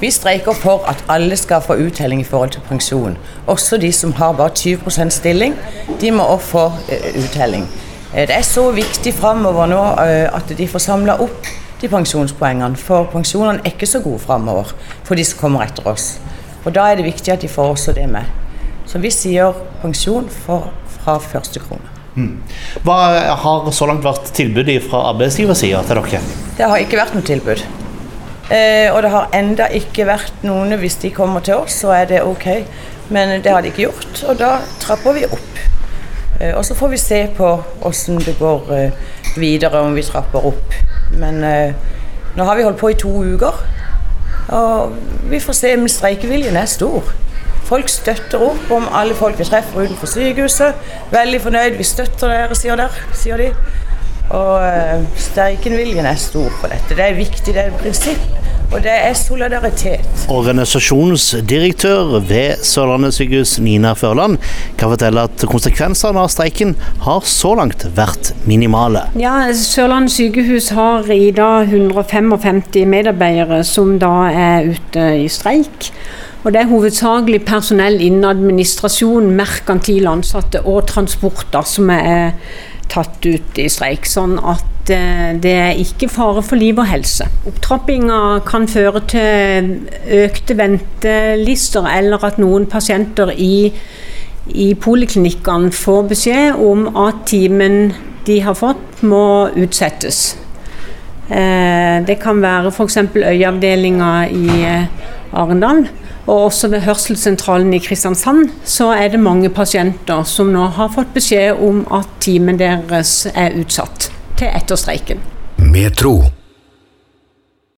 Vi streiker for at alle skal få uttelling i forhold til pensjon. Også de som har bare 20% stilling, de må også få uh, uttelling. Uh, det er så viktig framover nå uh, at de får samla opp de pensjonspoengene, for pensjonene er ikke så gode framover for de som kommer etter oss. Og Da er det viktig at de får også det med. Så vi sier pensjon for, fra første krone. Mm. Hva har så langt vært tilbudet fra arbeidsgiversida til dere? Det har ikke vært noe tilbud. Eh, og det har enda ikke vært noen Hvis de kommer til oss, så er det ok. Men det har de ikke gjort, og da trapper vi opp. Eh, og så får vi se på åssen det går eh, videre, om vi trapper opp. Men eh, nå har vi holdt på i to uker, og vi får se. Men streikeviljen er stor. Folk støtter opp om alle folk vi treffer utenfor sykehuset. Veldig fornøyd. Vi støtter dere, sier, der, sier de. Og uh, streikenviljen er stor på dette. Det er viktig, det er et prinsipp. Og det er solidaritet. Organisasjonsdirektør ved Sørlandet sykehus, Nina Førland, kan fortelle at konsekvensene av streiken har så langt vært minimale. Ja, Sørlandet sykehus har i dag 155 medarbeidere som da er ute i streik. Og Det er hovedsakelig personell innen administrasjon, merkantile ansatte og transporter som er tatt ut i streik. Sånn at eh, det er ikke fare for liv og helse. Opptrappinga kan føre til økte ventelister, eller at noen pasienter i, i poliklinikkene får beskjed om at timen de har fått, må utsettes. Eh, det kan være f.eks. øyeavdelinga i eh, Arendal. Og også ved hørselssentralen i Kristiansand så er det mange pasienter som nå har fått beskjed om at timen deres er utsatt til etter streiken. Metro.